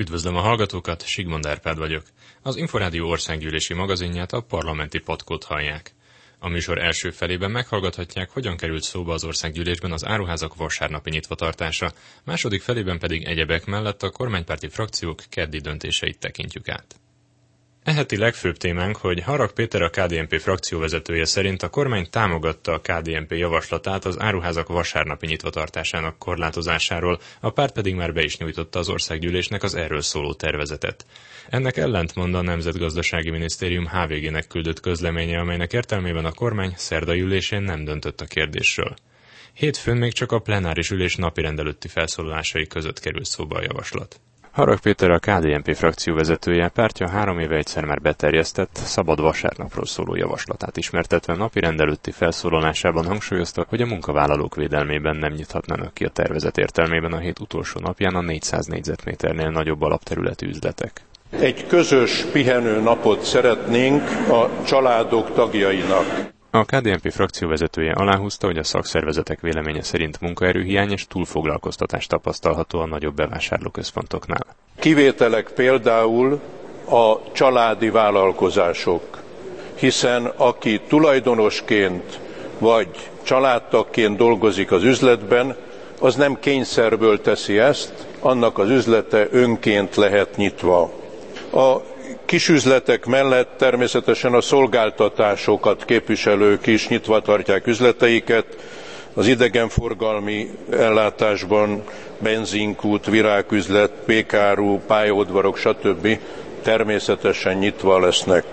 Üdvözlöm a hallgatókat, Sigmond Árpád vagyok. Az Inforádió országgyűlési magazinját a parlamenti patkót hallják. A műsor első felében meghallgathatják, hogyan került szóba az országgyűlésben az áruházak vasárnapi nyitvatartása, második felében pedig egyebek mellett a kormánypárti frakciók keddi döntéseit tekintjük át. Eheti legfőbb témánk, hogy Harag Péter a KDNP frakcióvezetője szerint a kormány támogatta a KDNP javaslatát az áruházak vasárnapi nyitvatartásának korlátozásáról, a párt pedig már be is nyújtotta az országgyűlésnek az erről szóló tervezetet. Ennek ellentmond a Nemzetgazdasági Minisztérium HVG-nek küldött közleménye, amelynek értelmében a kormány szerdai ülésén nem döntött a kérdésről. Hétfőn még csak a plenáris ülés napirendelőtti felszólalásai között kerül szóba a javaslat. Harag Péter a KDNP frakció vezetője pártja három éve egyszer már beterjesztett, szabad vasárnapról szóló javaslatát ismertetve napi rendelőtti felszólalásában hangsúlyozta, hogy a munkavállalók védelmében nem nyithatnának ki a tervezet értelmében a hét utolsó napján a 400 négyzetméternél nagyobb alapterületű üzletek. Egy közös pihenő napot szeretnénk a családok tagjainak. A KDNP frakció vezetője aláhúzta, hogy a szakszervezetek véleménye szerint munkaerőhiány és túlfoglalkoztatás tapasztalható a nagyobb bevásárlóközpontoknál. Kivételek például a családi vállalkozások, hiszen aki tulajdonosként vagy családtagként dolgozik az üzletben, az nem kényszerből teszi ezt, annak az üzlete önként lehet nyitva. A kisüzletek mellett természetesen a szolgáltatásokat képviselők is nyitva tartják üzleteiket, az idegenforgalmi ellátásban benzinkút, virágüzlet, pékáru, pályaudvarok, stb. természetesen nyitva lesznek.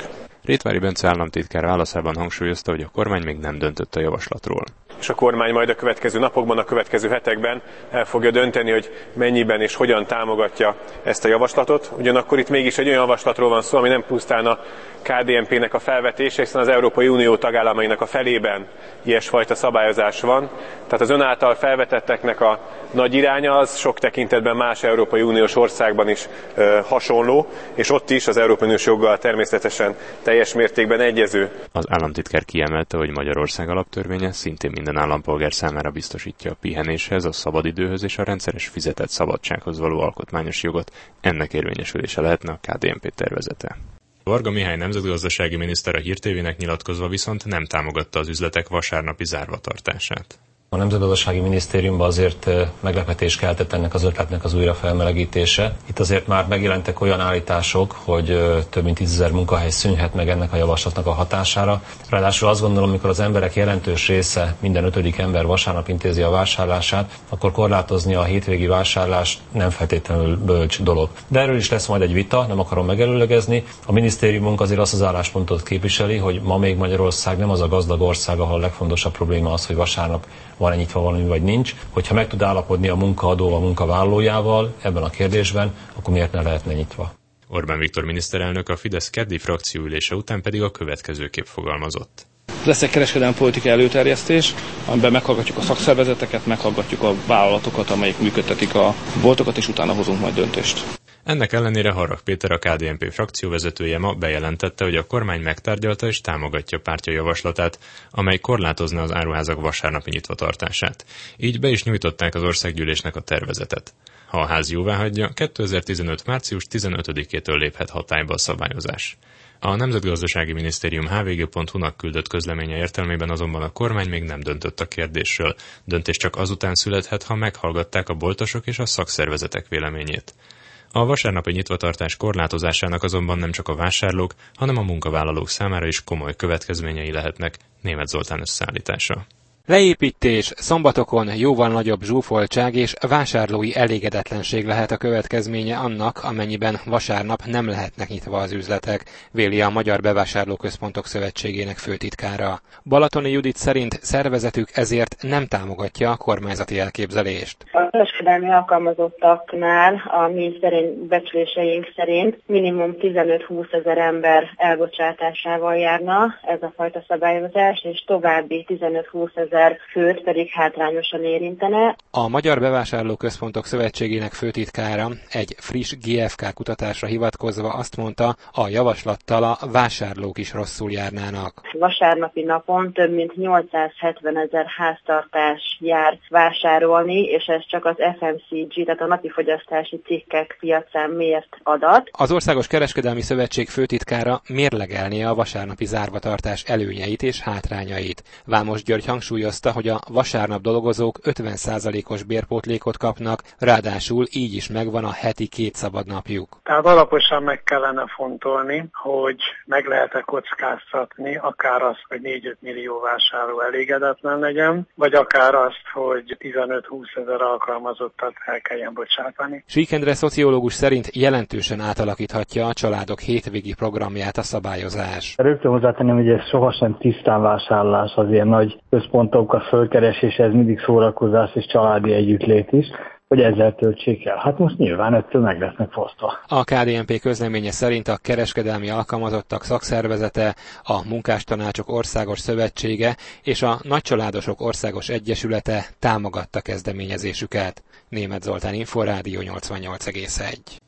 Rétvári Bence államtitkár válaszában hangsúlyozta, hogy a kormány még nem döntött a javaslatról és a kormány majd a következő napokban, a következő hetekben el fogja dönteni, hogy mennyiben és hogyan támogatja ezt a javaslatot. Ugyanakkor itt mégis egy olyan javaslatról van szó, ami nem pusztán a KDNP-nek a felvetése, hiszen az Európai Unió tagállamainak a felében ilyesfajta szabályozás van. Tehát az ön által felvetetteknek a nagy iránya az sok tekintetben más Európai Uniós országban is ö, hasonló, és ott is az Európai Uniós joggal természetesen teljes mértékben egyező. Az államtitkár kiemelte, hogy Magyarország alaptörvénye szintén minden állampolgár számára biztosítja a pihenéshez, a szabadidőhöz és a rendszeres fizetett szabadsághoz való alkotmányos jogot. Ennek érvényesülése lehetne a KDNP tervezete. Varga Mihály nemzetgazdasági miniszter a hírtévének nyilatkozva viszont nem támogatta az üzletek vasárnapi zárvatartását. A Nemzetgazdasági Minisztériumban azért meglepetés keltett ennek az ötletnek az újra felmelegítése. Itt azért már megjelentek olyan állítások, hogy több mint tízezer munkahely szűnhet meg ennek a javaslatnak a hatására. Ráadásul azt gondolom, amikor az emberek jelentős része, minden ötödik ember vasárnap intézi a vásárlását, akkor korlátozni a hétvégi vásárlást nem feltétlenül bölcs dolog. De erről is lesz majd egy vita, nem akarom megelőlegezni. A minisztériumunk azért azt az álláspontot képviseli, hogy ma még Magyarország nem az a gazdag ország, ahol a legfontosabb probléma az, hogy vasárnap van-e nyitva valami, vagy nincs. Hogyha meg tud állapodni a munkaadó a munkavállalójával ebben a kérdésben, akkor miért ne lehetne nyitva? Orbán Viktor miniszterelnök a Fidesz keddi frakcióülése után pedig a következőképp fogalmazott. Lesz egy kereskedelmi politika előterjesztés, amiben meghallgatjuk a szakszervezeteket, meghallgatjuk a vállalatokat, amelyek működtetik a boltokat, és utána hozunk majd döntést. Ennek ellenére Harag Péter, a KDNP frakcióvezetője ma bejelentette, hogy a kormány megtárgyalta és támogatja pártja javaslatát, amely korlátozna az áruházak vasárnapi nyitvatartását. Így be is nyújtották az országgyűlésnek a tervezetet. Ha a ház jóvá hagyja, 2015. március 15-től léphet hatályba a szabályozás. A Nemzetgazdasági Minisztérium hvg.hu-nak küldött közleménye értelmében azonban a kormány még nem döntött a kérdésről. Döntés csak azután születhet, ha meghallgatták a boltosok és a szakszervezetek véleményét. A vasárnapi nyitvatartás korlátozásának azonban nem csak a vásárlók, hanem a munkavállalók számára is komoly következményei lehetnek, német Zoltán összeállítása. Leépítés, szombatokon jóval nagyobb zsúfoltság és vásárlói elégedetlenség lehet a következménye annak, amennyiben vasárnap nem lehetnek nyitva az üzletek, véli a Magyar Bevásárlóközpontok Szövetségének főtitkára. Balatoni Judit szerint szervezetük ezért nem támogatja a kormányzati elképzelést. A kereskedelmi alkalmazottaknál a mi szerint becsléseink szerint minimum 15-20 ezer ember elbocsátásával járna ez a fajta szabályozás, és további 15-20 ezer ezer főt pedig hátrányosan érintene. A Magyar Bevásárlóközpontok Szövetségének főtitkára egy friss GFK kutatásra hivatkozva azt mondta, a javaslattal a vásárlók is rosszul járnának. Vasárnapi napon több mint 870 ezer háztartás jár vásárolni, és ez csak az FMCG, tehát a napi fogyasztási cikkek piacán mért adat. Az Országos Kereskedelmi Szövetség főtitkára mérlegelnie a vasárnapi zárvatartás előnyeit és hátrányait. Vámos György hangsúlyozta, hogy a vasárnap dolgozók 50%-os bérpótlékot kapnak, ráadásul így is megvan a heti két szabad napjuk. Tehát alaposan meg kellene fontolni, hogy meg lehet-e kockáztatni akár azt, hogy 4-5 millió vásárló elégedetlen legyen, vagy akár azt, hogy 15-20 ezer alkalmazottat el kelljen bocsátani. Síkendre szociológus szerint jelentősen átalakíthatja a családok hétvégi programját a szabályozás. Rögtön hozzátenném, hogy ez sohasem tisztán vásárlás az ilyen nagy központok, a fölkeresés, ez mindig szórakozás és családi együttlét is hogy ezzel töltsék el. Hát most nyilván ettől meg lesznek fosztva. A KDNP közleménye szerint a kereskedelmi alkalmazottak szakszervezete, a munkástanácsok országos szövetsége és a nagycsaládosok országos egyesülete támogatta kezdeményezésüket. Német Zoltán Inforádió 88,1.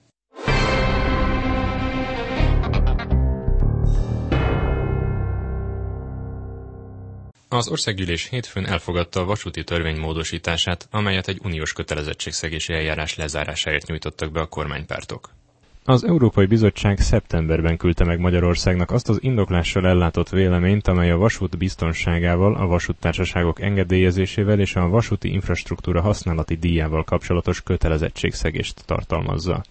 Az országgyűlés hétfőn elfogadta a vasúti törvény módosítását, amelyet egy uniós kötelezettségszegési eljárás lezárásáért nyújtottak be a kormánypártok. Az Európai Bizottság szeptemberben küldte meg Magyarországnak azt az indoklással ellátott véleményt, amely a vasút biztonságával, a vasúttársaságok engedélyezésével és a vasúti infrastruktúra használati díjával kapcsolatos kötelezettségszegést tartalmazza.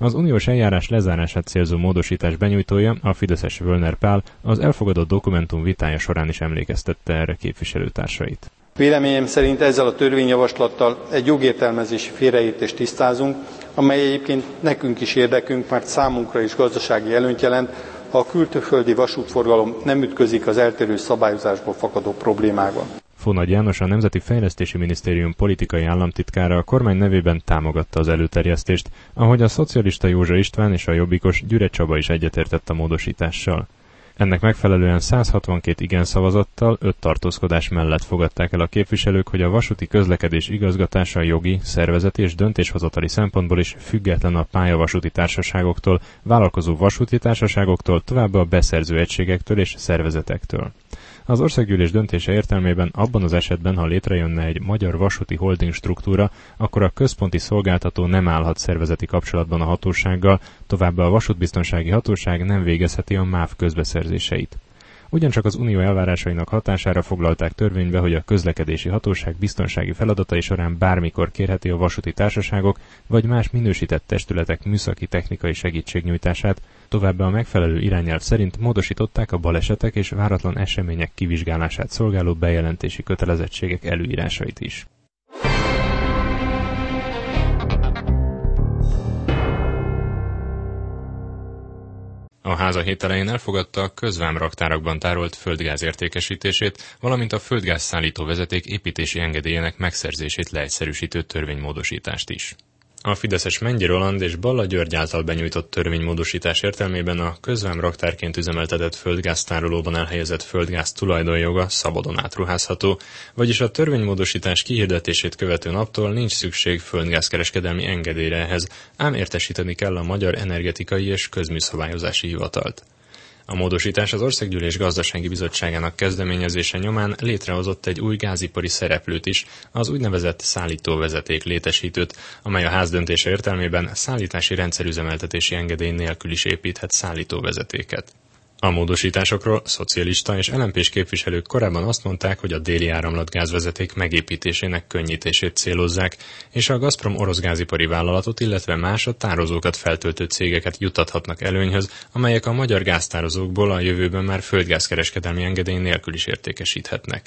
Az uniós eljárás lezárását célzó módosítás benyújtója, a Fideszes Völner Pál az elfogadott dokumentum vitája során is emlékeztette erre képviselőtársait. Véleményem szerint ezzel a törvényjavaslattal egy jogértelmezési félreértést tisztázunk, amely egyébként nekünk is érdekünk, mert számunkra is gazdasági előnyt jelent, ha a külföldi vasútforgalom nem ütközik az eltérő szabályozásból fakadó problémákban. Fónagy János, a Nemzeti Fejlesztési Minisztérium politikai államtitkára a kormány nevében támogatta az előterjesztést, ahogy a szocialista Józsa István és a jobbikos Gyüre Csaba is egyetértett a módosítással. Ennek megfelelően 162 igen szavazattal, 5 tartózkodás mellett fogadták el a képviselők, hogy a vasúti közlekedés igazgatása jogi, szervezeti és döntéshozatali szempontból is független a pályavasúti társaságoktól, vállalkozó vasúti társaságoktól, továbbá a beszerző egységektől és szervezetektől. Az országgyűlés döntése értelmében abban az esetben, ha létrejönne egy magyar vasúti holding struktúra, akkor a központi szolgáltató nem állhat szervezeti kapcsolatban a hatósággal, továbbá a vasútbiztonsági hatóság nem végezheti a MÁV közbeszerzéseit. Ugyancsak az unió elvárásainak hatására foglalták törvénybe, hogy a közlekedési hatóság biztonsági feladatai során bármikor kérheti a vasúti társaságok vagy más minősített testületek műszaki technikai segítségnyújtását, továbbá a megfelelő irányelv szerint módosították a balesetek és váratlan események kivizsgálását szolgáló bejelentési kötelezettségek előírásait is. A háza hét elején elfogadta a közvámraktárakban tárolt földgáz értékesítését, valamint a földgáz vezeték építési engedélyének megszerzését leegyszerűsítő törvénymódosítást is. A Fideszes Mennyi Roland és Balla György által benyújtott törvénymódosítás értelmében a közvám raktárként üzemeltetett földgáztárolóban elhelyezett földgáz tulajdonjoga szabadon átruházható, vagyis a törvénymódosítás kihirdetését követő naptól nincs szükség földgázkereskedelmi engedélyre ehhez, ám értesíteni kell a Magyar Energetikai és Közműszabályozási Hivatalt. A módosítás az Országgyűlés Gazdasági Bizottságának kezdeményezése nyomán létrehozott egy új gázipari szereplőt is, az úgynevezett szállítóvezeték létesítőt, amely a ház döntése értelmében szállítási rendszerüzemeltetési engedély nélkül is építhet szállítóvezetéket. A módosításokról szocialista és lmp képviselők korábban azt mondták, hogy a déli áramlat gázvezeték megépítésének könnyítését célozzák, és a Gazprom orosz gázipari vállalatot, illetve más a tározókat feltöltő cégeket juttathatnak előnyhöz, amelyek a magyar gáztározókból a jövőben már földgázkereskedelmi engedély nélkül is értékesíthetnek.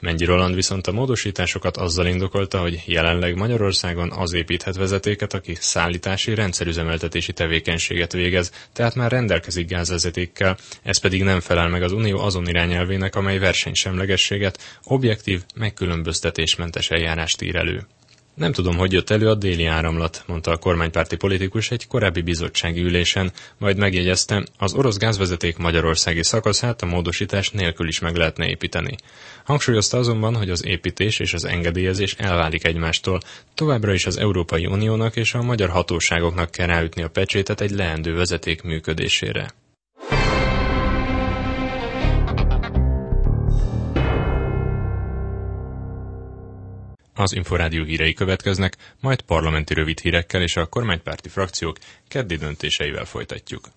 Mennyi Roland viszont a módosításokat azzal indokolta, hogy jelenleg Magyarországon az építhet vezetéket, aki szállítási rendszerüzemeltetési tevékenységet végez, tehát már rendelkezik gázvezetékkel, ez pedig nem felel meg az Unió azon irányelvének, amely versenysemlegességet, objektív, megkülönböztetésmentes eljárást ír elő. Nem tudom, hogy jött elő a déli áramlat, mondta a kormánypárti politikus egy korábbi bizottsági ülésen, majd megjegyezte, az orosz gázvezeték magyarországi szakaszát a módosítás nélkül is meg lehetne építeni. Hangsúlyozta azonban, hogy az építés és az engedélyezés elválik egymástól, továbbra is az Európai Uniónak és a magyar hatóságoknak kell ráütni a pecsétet egy leendő vezeték működésére. Az Inforádió hírei következnek, majd parlamenti rövid hírekkel és a kormánypárti frakciók keddi döntéseivel folytatjuk.